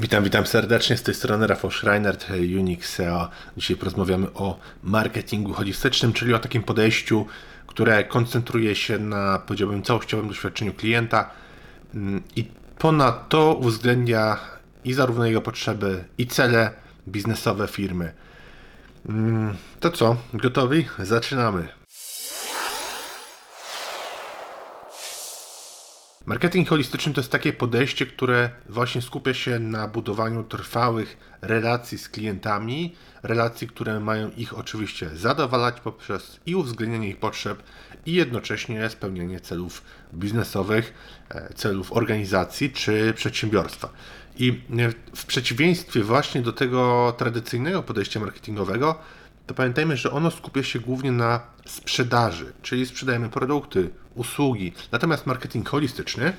Witam, witam serdecznie. Z tej strony Rafał Schreiner, Unix SEO. Dzisiaj porozmawiamy o marketingu holistycznym, czyli o takim podejściu, które koncentruje się na, powiedziałbym, całościowym doświadczeniu klienta mm, i ponadto uwzględnia i zarówno jego potrzeby, i cele biznesowe firmy. Mm, to co? Gotowi? Zaczynamy. Marketing holistyczny to jest takie podejście, które właśnie skupia się na budowaniu trwałych relacji z klientami, relacji, które mają ich oczywiście zadowalać poprzez i uwzględnienie ich potrzeb, i jednocześnie spełnienie celów biznesowych, e, celów organizacji czy przedsiębiorstwa. I w przeciwieństwie właśnie do tego tradycyjnego podejścia marketingowego, to pamiętajmy, że ono skupia się głównie na sprzedaży, czyli sprzedajemy produkty, usługi. Natomiast marketing holistyczny,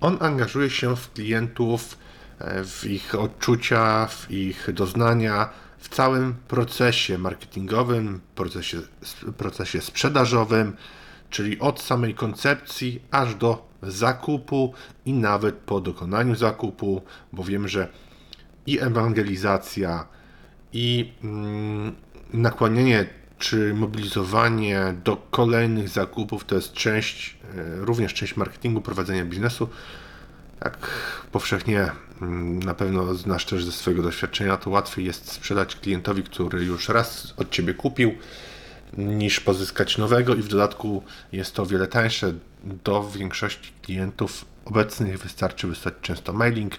on angażuje się w klientów, e, w ich odczucia, w ich doznania, w całym procesie marketingowym, procesie, procesie sprzedażowym, czyli od samej koncepcji aż do zakupu i nawet po dokonaniu zakupu, bo wiem, że i ewangelizacja, i mm, nakłanianie czy mobilizowanie do kolejnych zakupów to jest część, e, również część marketingu, prowadzenia biznesu. Jak powszechnie mm, na pewno znasz też ze swojego doświadczenia, to łatwiej jest sprzedać klientowi, który już raz od ciebie kupił, niż pozyskać nowego, i w dodatku jest to o wiele tańsze. Do większości klientów obecnych wystarczy wysłać często mailing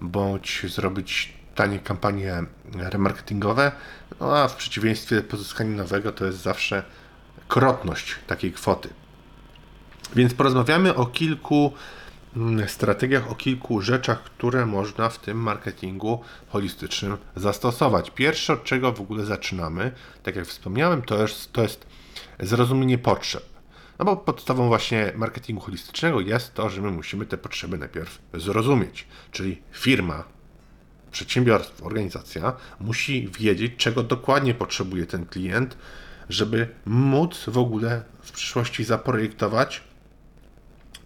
bądź zrobić tanie kampanie remarketingowe, no a w przeciwieństwie pozyskanie nowego to jest zawsze krotność takiej kwoty. Więc porozmawiamy o kilku mm, strategiach, o kilku rzeczach, które można w tym marketingu holistycznym zastosować. Pierwsze, od czego w ogóle zaczynamy, tak jak wspomniałem, to jest, to jest zrozumienie potrzeb. No bo podstawą właśnie marketingu holistycznego jest to, że my musimy te potrzeby najpierw zrozumieć. Czyli firma przedsiębiorstwo, organizacja musi wiedzieć, czego dokładnie potrzebuje ten klient, żeby móc w ogóle w przyszłości zaprojektować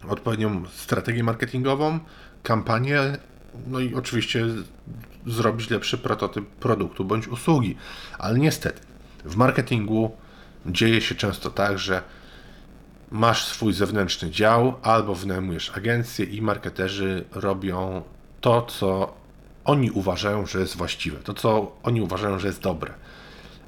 odpowiednią strategię marketingową, kampanię, no i oczywiście zrobić lepszy prototyp produktu bądź usługi. Ale niestety, w marketingu dzieje się często tak, że masz swój zewnętrzny dział albo wynajmujesz agencję i marketerzy robią to, co oni uważają, że jest właściwe, to co oni uważają, że jest dobre.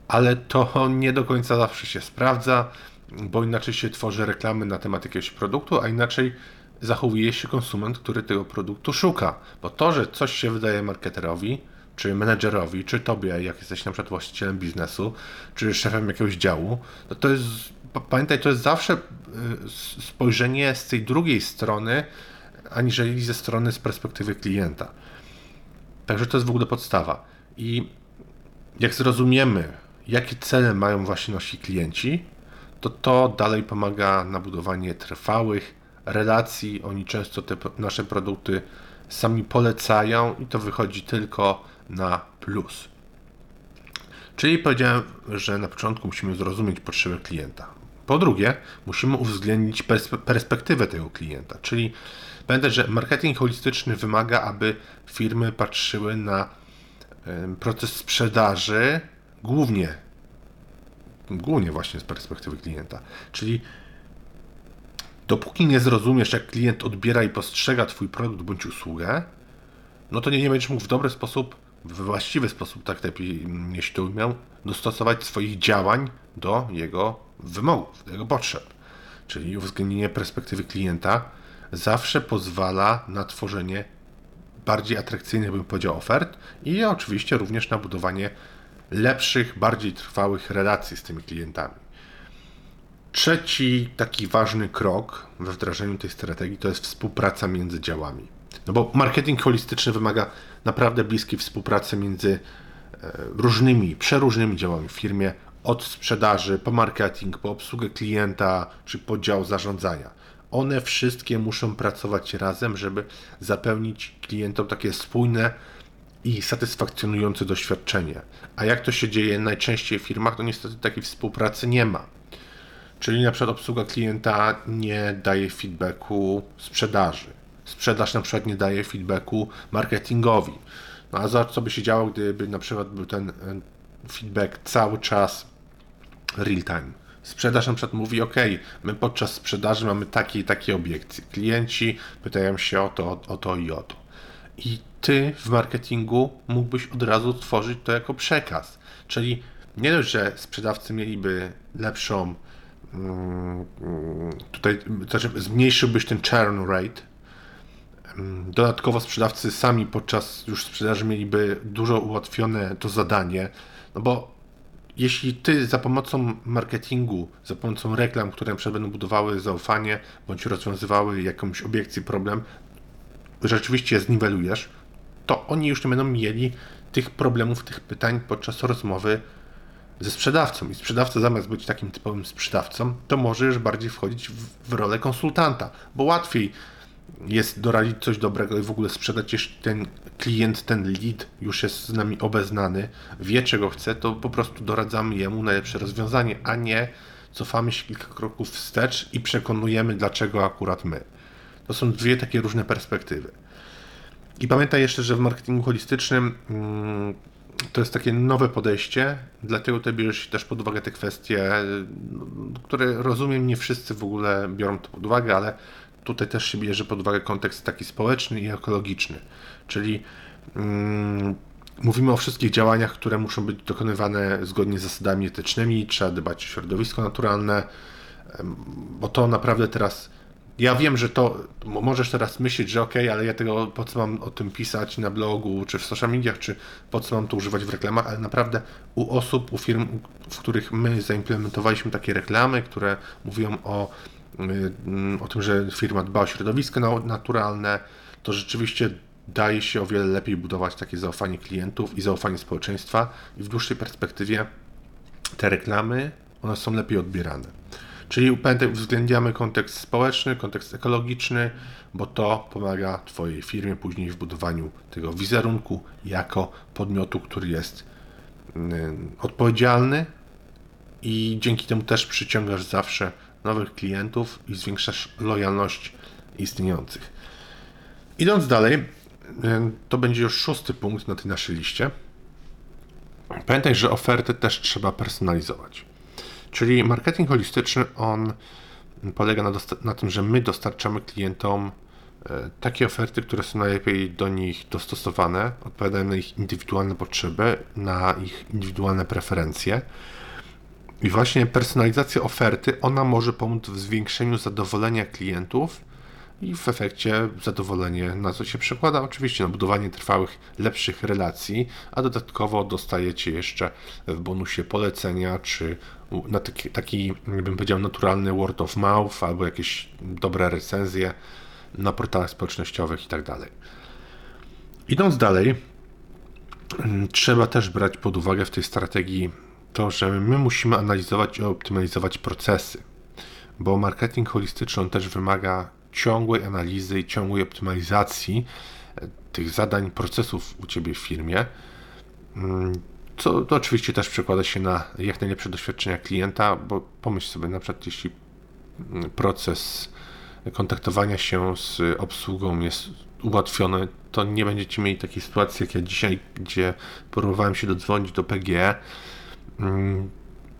Ale to nie do końca zawsze się sprawdza, bo inaczej się tworzy reklamy na temat jakiegoś produktu, a inaczej zachowuje się konsument, który tego produktu szuka. Bo to, że coś się wydaje marketerowi, czy menedżerowi, czy tobie, jak jesteś na przykład właścicielem biznesu, czy szefem jakiegoś działu, to, to jest, pamiętaj, to jest zawsze y, spojrzenie z tej drugiej strony, aniżeli ze strony z perspektywy klienta. Także to jest w ogóle podstawa. I jak zrozumiemy, jakie cele mają właśnie nasi klienci, to to dalej pomaga na budowanie trwałych relacji. Oni często te nasze produkty sami polecają i to wychodzi tylko na plus. Czyli powiedziałem, że na początku musimy zrozumieć potrzeby klienta. Po drugie, musimy uwzględnić perspektywę tego klienta, czyli pamiętać, że marketing holistyczny wymaga, aby firmy patrzyły na proces sprzedaży głównie, głównie właśnie z perspektywy klienta. Czyli dopóki nie zrozumiesz, jak klient odbiera i postrzega Twój produkt bądź usługę, no to nie, nie będziesz mógł w dobry sposób, w właściwy sposób, tak lepiej, jeśli to umiał, dostosować swoich działań do jego wymogów, do jego potrzeb. Czyli uwzględnienie perspektywy klienta zawsze pozwala na tworzenie bardziej atrakcyjnych, bym powiedział, ofert i oczywiście również na budowanie lepszych, bardziej trwałych relacji z tymi klientami. Trzeci taki ważny krok we wdrażaniu tej strategii to jest współpraca między działami. No bo marketing holistyczny wymaga naprawdę bliskiej współpracy między e, różnymi, przeróżnymi działami w firmie, od sprzedaży po marketing, po obsługę klienta czy podział zarządzania. One wszystkie muszą pracować razem, żeby zapewnić klientom takie spójne i satysfakcjonujące doświadczenie. A jak to się dzieje najczęściej w firmach, to niestety takiej współpracy nie ma. Czyli na przykład obsługa klienta nie daje feedbacku sprzedaży. Sprzedaż na przykład nie daje feedbacku marketingowi. No a zobacz, co by się działo, gdyby na przykład był ten feedback cały czas real time. Sprzedaż na przykład mówi, OK, my podczas sprzedaży mamy takie i takie obiekcje. Klienci pytają się o to, o to i o to. I ty w marketingu mógłbyś od razu tworzyć to jako przekaz. Czyli nie dość, że sprzedawcy mieliby lepszą, mm, tutaj znaczy zmniejszyłbyś ten churn rate. Mm, dodatkowo sprzedawcy sami podczas już sprzedaży mieliby dużo ułatwione to zadanie, no bo jeśli ty za pomocą marketingu, za pomocą reklam, które będą budowały zaufanie bądź rozwiązywały jakąś obiekcję, problem, rzeczywiście zniwelujesz, to oni już nie będą mieli tych problemów, tych pytań podczas rozmowy ze sprzedawcą. I sprzedawca zamiast być takim typowym sprzedawcą, to może już bardziej wchodzić w, w rolę konsultanta, bo łatwiej jest doradzić coś dobrego i w ogóle sprzedać, jeśli ten klient, ten lead już jest z nami obeznany, wie czego chce, to po prostu doradzamy jemu najlepsze rozwiązanie, a nie cofamy się kilka kroków wstecz i przekonujemy, dlaczego akurat my. To są dwie takie różne perspektywy. I pamiętaj jeszcze, że w marketingu holistycznym mm, to jest takie nowe podejście, dlatego tutaj bierzesz też pod uwagę te kwestie, które rozumiem, nie wszyscy w ogóle biorą to pod uwagę, ale tutaj też się bierze pod uwagę kontekst taki społeczny i ekologiczny, czyli mm, mówimy o wszystkich działaniach, które muszą być dokonywane zgodnie z zasadami etycznymi, trzeba dbać o środowisko naturalne, bo to naprawdę teraz ja wiem, że to możesz teraz myśleć, że ok, ale ja tego po co mam o tym pisać na blogu, czy w social mediach, czy po co mam to używać w reklamach, ale naprawdę u osób, u firm, w których my zaimplementowaliśmy takie reklamy, które mówią o, o tym, że firma dba o środowisko naturalne, to rzeczywiście daje się o wiele lepiej budować takie zaufanie klientów i zaufanie społeczeństwa i w dłuższej perspektywie te reklamy, one są lepiej odbierane. Czyli pamiętaj, uwzględniamy kontekst społeczny, kontekst ekologiczny, bo to pomaga Twojej firmie później w budowaniu tego wizerunku jako podmiotu, który jest odpowiedzialny i dzięki temu też przyciągasz zawsze nowych klientów i zwiększasz lojalność istniejących. Idąc dalej, to będzie już szósty punkt na tej naszej liście. Pamiętaj, że oferty też trzeba personalizować. Czyli marketing holistyczny, on polega na, na tym, że my dostarczamy klientom e, takie oferty, które są najlepiej do nich dostosowane, odpowiadają na ich indywidualne potrzeby, na ich indywidualne preferencje. I właśnie personalizacja oferty, ona może pomóc w zwiększeniu zadowolenia klientów i w efekcie zadowolenie, na co się przekłada oczywiście na budowanie trwałych, lepszych relacji, a dodatkowo dostajecie jeszcze w bonusie polecenia, czy na taki, taki powiedział, naturalny word of mouth, albo jakieś dobre recenzje na portalach społecznościowych i tak. Idąc dalej, trzeba też brać pod uwagę w tej strategii to, że my musimy analizować i optymalizować procesy, bo marketing holistyczny też wymaga ciągłej analizy i ciągłej optymalizacji e, tych zadań, procesów u Ciebie w firmie, mm, co to oczywiście też przekłada się na jak najlepsze doświadczenia klienta, bo pomyśl sobie na przykład, jeśli mm, proces kontaktowania się z obsługą jest ułatwiony, to nie będziecie mieli takiej sytuacji jak ja dzisiaj, gdzie próbowałem się dodzwonić do PGE.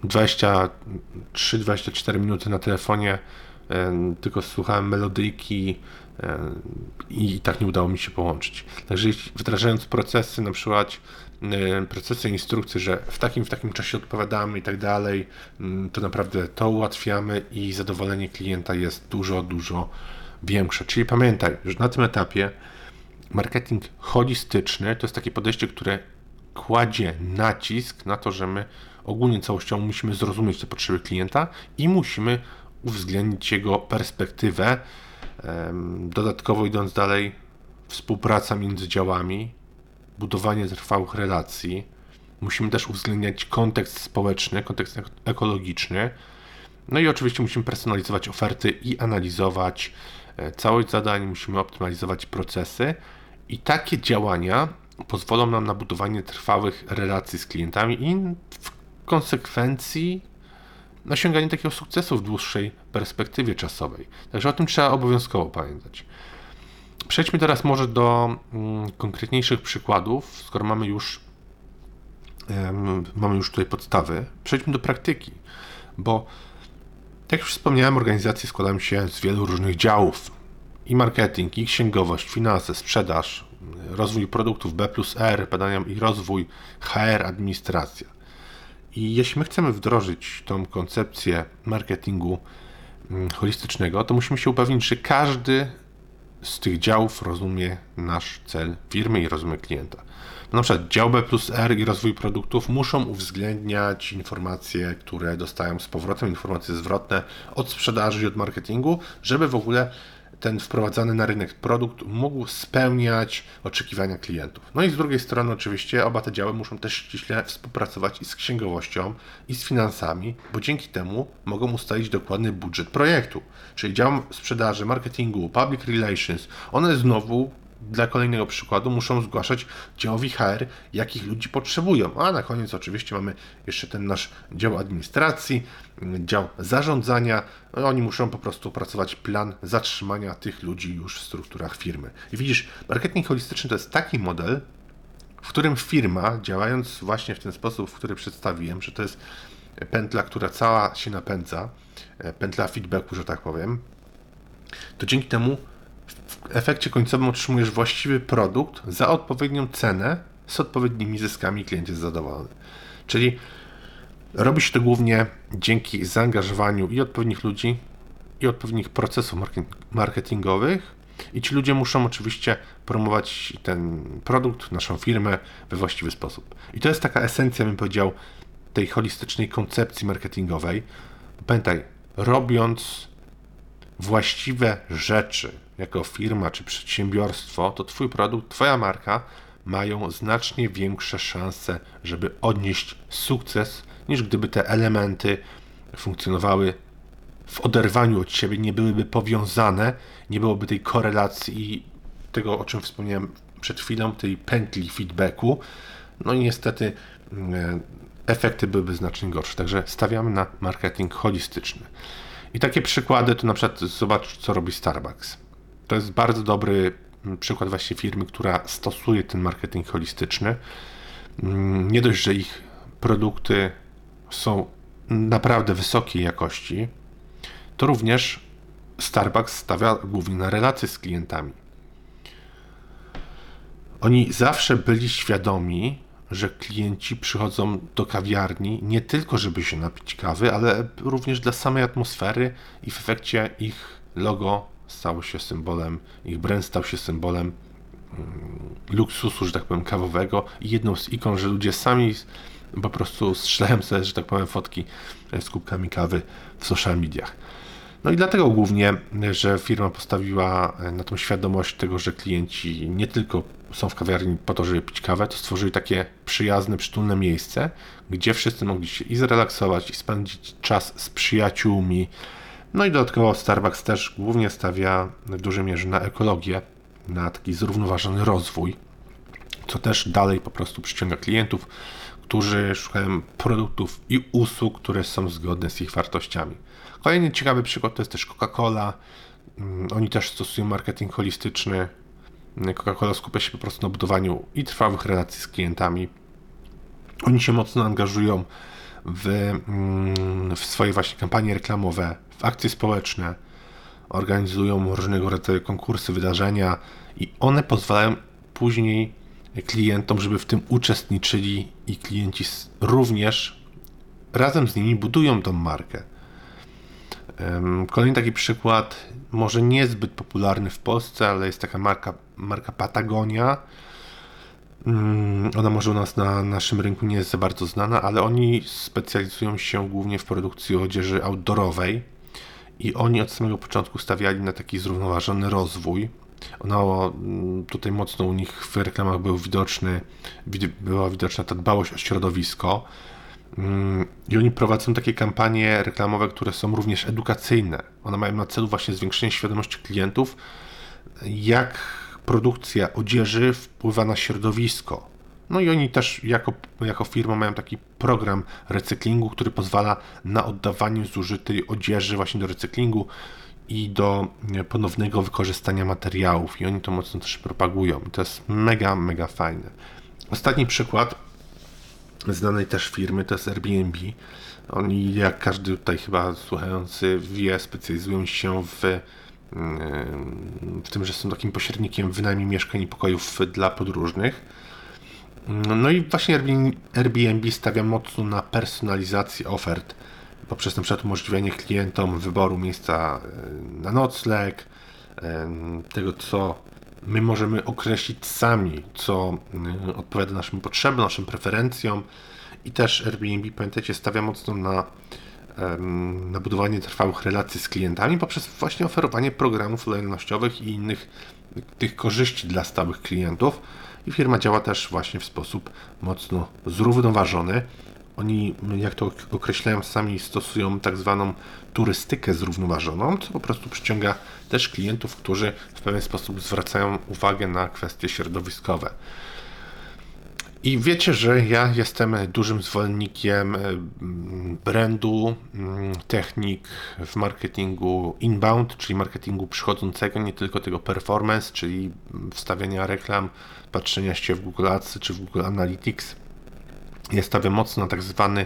23-24 minuty na telefonie tylko słuchałem melodyjki i tak nie udało mi się połączyć. Także wdrażając procesy, na przykład procesy instrukcji, że w takim, w takim czasie odpowiadamy i tak dalej, to naprawdę to ułatwiamy i zadowolenie klienta jest dużo, dużo większe. Czyli pamiętaj, że na tym etapie marketing holistyczny to jest takie podejście, które kładzie nacisk na to, że my ogólnie całościowo musimy zrozumieć te potrzeby klienta i musimy uwzględnić jego perspektywę. Dodatkowo idąc dalej, współpraca między działami, budowanie trwałych relacji. Musimy też uwzględniać kontekst społeczny, kontekst ekologiczny. No i oczywiście musimy personalizować oferty i analizować e, całość zadań, musimy optymalizować procesy. I takie działania pozwolą nam na budowanie trwałych relacji z klientami i w konsekwencji osiąganie takiego sukcesu w dłuższej perspektywie czasowej. Także o tym trzeba obowiązkowo pamiętać. Przejdźmy teraz może do mm, konkretniejszych przykładów, skoro mamy już, mamy już tutaj podstawy. Przejdźmy do praktyki, bo jak już wspomniałem, organizacje składają się z wielu różnych działów. I marketing, i księgowość, finanse, sprzedaż, rozwój produktów B plus R, badania i rozwój, HR, administracja. I jeśli my chcemy wdrożyć tą koncepcję marketingu mm, holistycznego, to musimy się upewnić, że każdy z tych działów rozumie nasz cel firmy i rozumie klienta. Na przykład dział B plus R i rozwój produktów muszą uwzględniać informacje, które dostają z powrotem, informacje zwrotne od sprzedaży i od marketingu, żeby w ogóle ten wprowadzany na rynek produkt mógł spełniać oczekiwania klientów. No i z drugiej strony, oczywiście, oba te działy muszą też ściśle współpracować i z księgowością, i z finansami, bo dzięki temu mogą ustalić dokładny budżet projektu. Czyli dział sprzedaży, marketingu, public relations, one znowu dla kolejnego przykładu muszą zgłaszać działowi HR, jakich ludzi potrzebują. A na koniec oczywiście mamy jeszcze ten nasz dział administracji, dział zarządzania. Oni muszą po prostu opracować plan zatrzymania tych ludzi już w strukturach firmy. I widzisz, marketing holistyczny to jest taki model, w którym firma, działając właśnie w ten sposób, w który przedstawiłem, że to jest pętla, która cała się napędza, pętla feedbacku, że tak powiem, to dzięki temu efekcie końcowym otrzymujesz właściwy produkt za odpowiednią cenę z odpowiednimi zyskami klient jest zadowolony. Czyli robi się to głównie dzięki zaangażowaniu i odpowiednich ludzi, i odpowiednich procesów marketingowych. I ci ludzie muszą oczywiście promować ten produkt, naszą firmę we właściwy sposób. I to jest taka esencja, bym powiedział, tej holistycznej koncepcji marketingowej. Pamiętaj, robiąc właściwe rzeczy jako firma czy przedsiębiorstwo, to Twój produkt, Twoja marka mają znacznie większe szanse, żeby odnieść sukces, niż gdyby te elementy funkcjonowały w oderwaniu od siebie, nie byłyby powiązane, nie byłoby tej korelacji i tego, o czym wspomniałem przed chwilą, tej pętli feedbacku. No i niestety mm, efekty byłyby znacznie gorsze. Także stawiamy na marketing holistyczny. I takie przykłady to na przykład zobacz, co robi Starbucks. To jest bardzo dobry mm, przykład właśnie firmy, która stosuje ten marketing holistyczny. Mm, nie dość, że ich produkty są naprawdę wysokiej jakości, to również Starbucks stawia głównie na relacje z klientami. Oni zawsze byli świadomi, że klienci przychodzą do kawiarni nie tylko, żeby się napić kawy, ale również dla samej atmosfery i w efekcie ich logo stało się symbolem, ich brand stał się symbolem mm, luksusu, że tak powiem, kawowego i jedną z ikon, że ludzie sami po prostu strzelają sobie, że tak powiem, fotki z kubkami kawy w social mediach. No i dlatego głównie, że firma postawiła na tą świadomość tego, że klienci nie tylko są w kawiarni po to, żeby pić kawę, to stworzyli takie przyjazne, przytulne miejsce, gdzie wszyscy mogli się i zrelaksować, i spędzić czas z przyjaciółmi. No i dodatkowo Starbucks też głównie stawia w dużej mierze na ekologię, na taki zrównoważony rozwój, co też dalej po prostu przyciąga klientów, którzy szukają produktów i usług, które są zgodne z ich wartościami. Kolejny ciekawy przykład to jest też Coca-Cola. Mm, oni też stosują marketing holistyczny. Coca-Cola skupia się po prostu na budowaniu i trwałych relacji z klientami. Oni się mocno angażują w, mm, w swoje właśnie kampanie reklamowe, akcje społeczne, organizują różnego rodzaju konkursy, wydarzenia i one pozwalają później klientom, żeby w tym uczestniczyli i klienci również razem z nimi budują tą markę. Kolejny taki przykład, może niezbyt popularny w Polsce, ale jest taka marka, marka Patagonia. Mm, ona może u nas na naszym rynku nie jest za bardzo znana, ale oni specjalizują się głównie w produkcji odzieży outdoorowej i oni od samego początku stawiali na taki zrównoważony rozwój. Mm, tutaj mocno u nich w reklamach był widoczny, była widoczna ta dbałość o środowisko. Mm, I oni prowadzą takie kampanie reklamowe, które są również edukacyjne. One mają na celu właśnie zwiększenie świadomości klientów, jak produkcja odzieży wpływa na środowisko. No i oni też jako, jako firma mają taki program recyklingu, który pozwala na oddawanie zużytej odzieży właśnie do recyklingu i do ponownego wykorzystania materiałów i oni to mocno też propagują. To jest mega, mega fajne. Ostatni przykład znanej też firmy to jest Airbnb. Oni, jak każdy tutaj chyba słuchający wie, specjalizują się w, w tym, że są takim pośrednikiem wynajmie mieszkań i pokojów dla podróżnych. No i właśnie Airbnb stawia mocno na personalizację ofert poprzez na przykład umożliwienie klientom wyboru miejsca e, na nocleg, e, tego co my możemy określić sami, co e, odpowiada naszym potrzebom, naszym preferencjom. I też Airbnb, pamiętajcie, stawia mocno na, na budowanie trwałych relacji z klientami poprzez właśnie oferowanie programów lojalnościowych i innych tych korzyści dla stałych klientów i firma działa też właśnie w sposób mocno zrównoważony. Oni, jak to określają sami, stosują tak zwaną turystykę zrównoważoną, co po prostu przyciąga też klientów, którzy w pewien sposób zwracają uwagę na kwestie środowiskowe. I wiecie, że ja jestem dużym zwolennikiem brandu, mm, technik w marketingu inbound, czyli marketingu przychodzącego, nie tylko tego performance, czyli wstawiania reklam, patrzenia się w Google Ads czy w Google Analytics. Ja stawiam mocno na tak zwany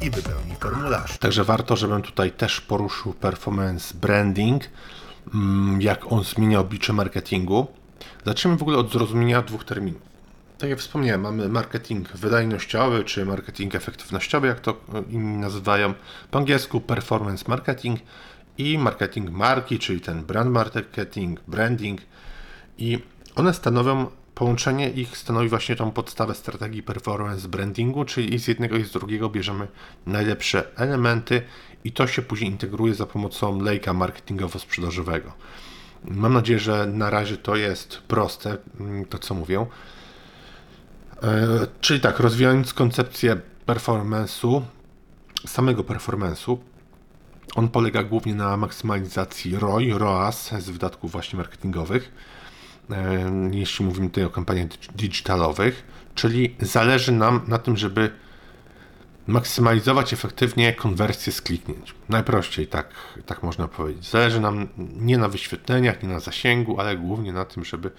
i wypełni formularz. Także warto, żebym tutaj też poruszył performance branding, mm, jak on zmienia oblicze marketingu. Zacznijmy w ogóle od zrozumienia dwóch terminów. Tak jak wspomniałem, mamy marketing wydajnościowy, czy marketing efektywnościowy, jak to inni nazywają. Po angielsku performance marketing i marketing marki, czyli ten brand marketing, branding. I one stanowią Połączenie ich stanowi właśnie tą podstawę strategii performance brandingu, czyli z jednego i z drugiego bierzemy najlepsze elementy i to się później integruje za pomocą lejka marketingowo-sprzedażowego. Mam nadzieję, że na razie to jest proste, mm, to co mówię. E, czyli tak, rozwijając koncepcję performance'u, samego performance'u, on polega głównie na maksymalizacji ROI, ROAS z wydatków właśnie marketingowych jeśli mówimy tutaj o kampaniach digitalowych, czyli zależy nam na tym, żeby maksymalizować efektywnie konwersję z kliknięć. Najprościej tak, tak można powiedzieć. Zależy nam nie na wyświetleniach, nie na zasięgu, ale głównie na tym, żeby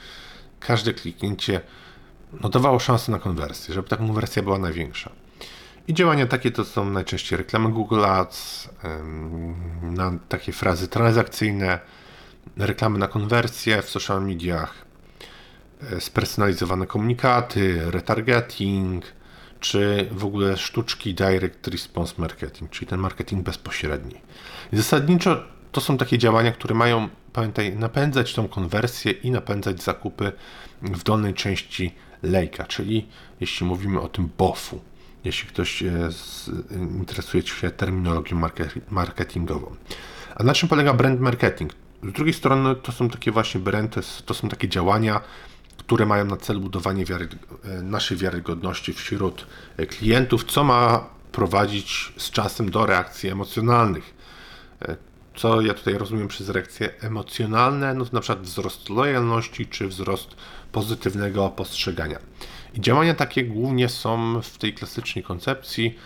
każde kliknięcie no, dawało szansę na konwersję, żeby ta konwersja była największa. I działania takie to są najczęściej reklamy Google Ads, na takie frazy transakcyjne, reklamy na konwersję w social mediach, e, spersonalizowane komunikaty, retargeting, czy w ogóle sztuczki direct response marketing, czyli ten marketing bezpośredni. I zasadniczo to są takie działania, które mają, pamiętaj, napędzać tą konwersję i napędzać zakupy w dolnej części lejka, czyli jeśli mówimy o tym BOF-u, jeśli ktoś e, interesuje się terminologią marketingową. A na czym polega brand marketing? Z drugiej strony to są takie właśnie brandy, to są takie działania, które mają na celu budowanie wiary, e, naszej wiarygodności wśród e, klientów, co ma prowadzić z czasem do reakcji emocjonalnych. E, co ja tutaj rozumiem przez reakcje emocjonalne, no to na przykład wzrost lojalności czy wzrost pozytywnego postrzegania. I działania takie głównie są w tej klasycznej koncepcji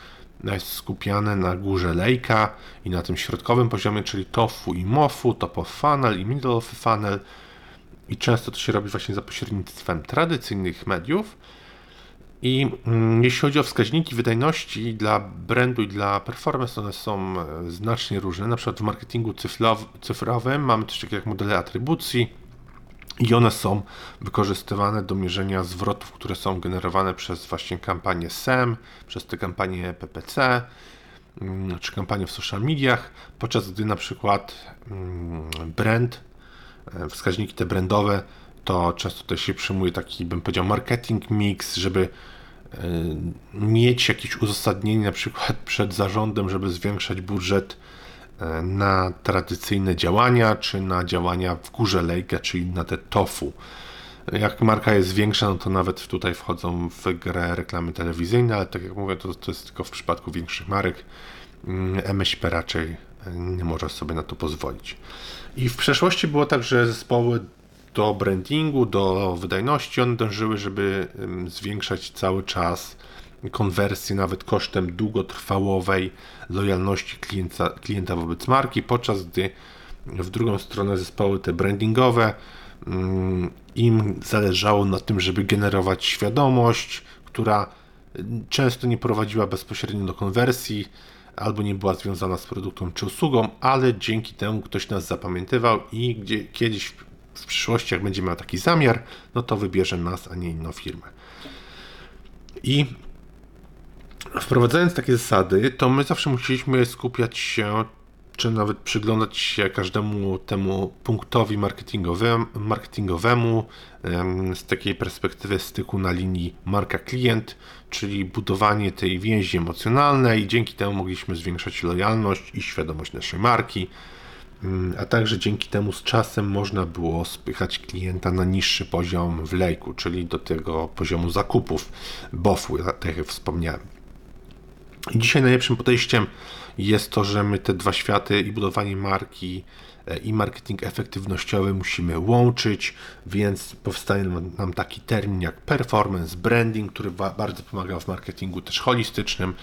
skupiane na górze lejka i na tym środkowym poziomie, czyli tofu i mofu, top of funnel i middle of funnel. I często to się robi właśnie za pośrednictwem tradycyjnych mediów. I mm, jeśli chodzi o wskaźniki wydajności dla brandu i dla performance, one są e, znacznie różne. Na przykład w marketingu cyfrowym mamy coś takiego jak modele atrybucji, i one są wykorzystywane do mierzenia zwrotów, które są generowane przez właśnie kampanię SEM, przez te kampanie PPC mm, czy kampanie w social mediach, podczas gdy na przykład mm, brand, e, wskaźniki te brandowe, to często też się przyjmuje taki, bym powiedział, marketing mix, żeby e, mieć jakieś uzasadnienie na przykład przed zarządem, żeby zwiększać budżet na tradycyjne działania, czy na działania w górze lejka, czyli na te tofu. Jak marka jest większa, no to nawet tutaj wchodzą w grę reklamy telewizyjne, ale tak jak mówię, to, to jest tylko w przypadku większych marek. Mm, MŚP raczej nie może sobie na to pozwolić. I w przeszłości było tak, że zespoły do brandingu, do wydajności, one dążyły, żeby zwiększać cały czas konwersję, nawet kosztem długotrwałowej lojalności klienta, klienta wobec marki, podczas gdy w drugą stronę zespoły te brandingowe im zależało na tym, żeby generować świadomość, która często nie prowadziła bezpośrednio do konwersji, albo nie była związana z produktem czy usługą, ale dzięki temu ktoś nas zapamiętywał i gdzie, kiedyś w przyszłości, jak będzie miał taki zamiar, no to wybierze nas, a nie inną firmę. I wprowadzając takie zasady, to my zawsze musieliśmy skupiać się, czy nawet przyglądać się każdemu temu punktowi marketingowemu, marketingowemu z takiej perspektywy styku na linii marka-klient, czyli budowanie tej więzi emocjonalnej dzięki temu mogliśmy zwiększać lojalność i świadomość naszej marki, mm, a także dzięki temu z czasem można było spychać klienta na niższy poziom w lejku, czyli do tego poziomu zakupów BOF-u, tak jak wspomniałem. Dzisiaj najlepszym podejściem jest to, że my te dwa światy i budowanie marki e, i marketing efektywnościowy musimy łączyć, więc powstaje nam taki termin jak performance branding, który bardzo pomaga w marketingu też holistycznym,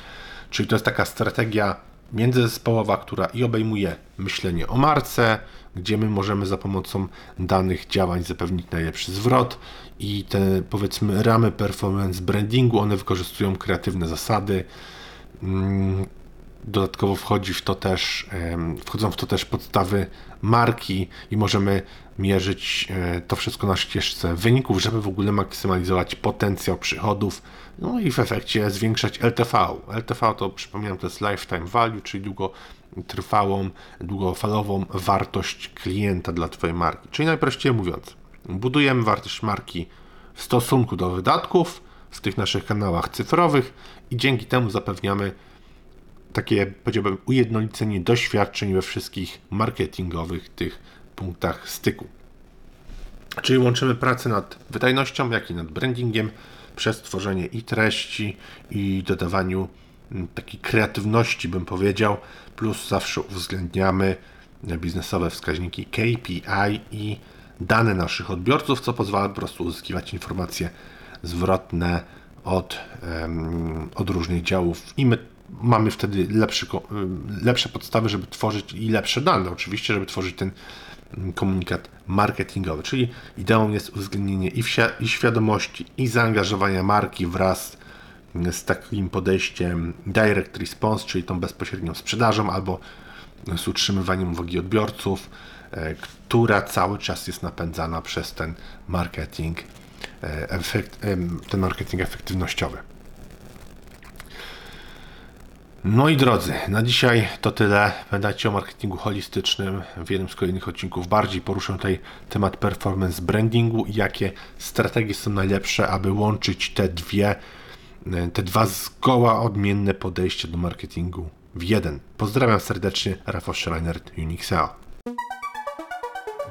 czyli to jest taka strategia międzyzespołowa, która i obejmuje myślenie o marce, gdzie my możemy za pomocą danych działań zapewnić najlepszy zwrot i te powiedzmy ramy performance brandingu, one wykorzystują kreatywne zasady, dodatkowo wchodzi w to też, wchodzą w to też podstawy marki i możemy mierzyć e, to wszystko na ścieżce wyników, żeby w ogóle maksymalizować potencjał przychodów, no i w efekcie zwiększać LTV. LTV to przypominam, to jest lifetime value, czyli długotrwałą, długofalową wartość klienta dla Twojej marki. Czyli najprościej mówiąc, budujemy wartość marki w stosunku do wydatków w tych naszych kanałach cyfrowych i dzięki temu zapewniamy takie, powiedziałbym, ujednolicenie doświadczeń we wszystkich marketingowych tych punktach styku. Czyli łączymy pracę nad wydajnością, jak i nad brandingiem przez tworzenie i treści, i dodawaniu mm, takiej kreatywności, bym powiedział, plus zawsze uwzględniamy biznesowe wskaźniki KPI i dane naszych odbiorców, co pozwala po prostu uzyskiwać informacje zwrotne od, od różnych działów i my mamy wtedy lepszy, lepsze podstawy, żeby tworzyć i lepsze dane, oczywiście, żeby tworzyć ten mm, komunikat marketingowy. Czyli ideą jest uwzględnienie i, i świadomości, i zaangażowania marki wraz z takim podejściem direct response, czyli tą bezpośrednią sprzedażą albo z utrzymywaniem uwagi odbiorców, e, która cały czas jest napędzana przez ten marketing efekt, ten marketing efektywnościowy. No i drodzy, na dzisiaj to tyle. Pamiętajcie o marketingu holistycznym. W jednym z kolejnych odcinków bardziej poruszę tutaj temat performance brandingu i jakie strategie są najlepsze, aby łączyć te dwie, e, te dwa zgoła odmienne podejścia do marketingu w jeden. Pozdrawiam serdecznie, Rafał Schreiner, Unixeo.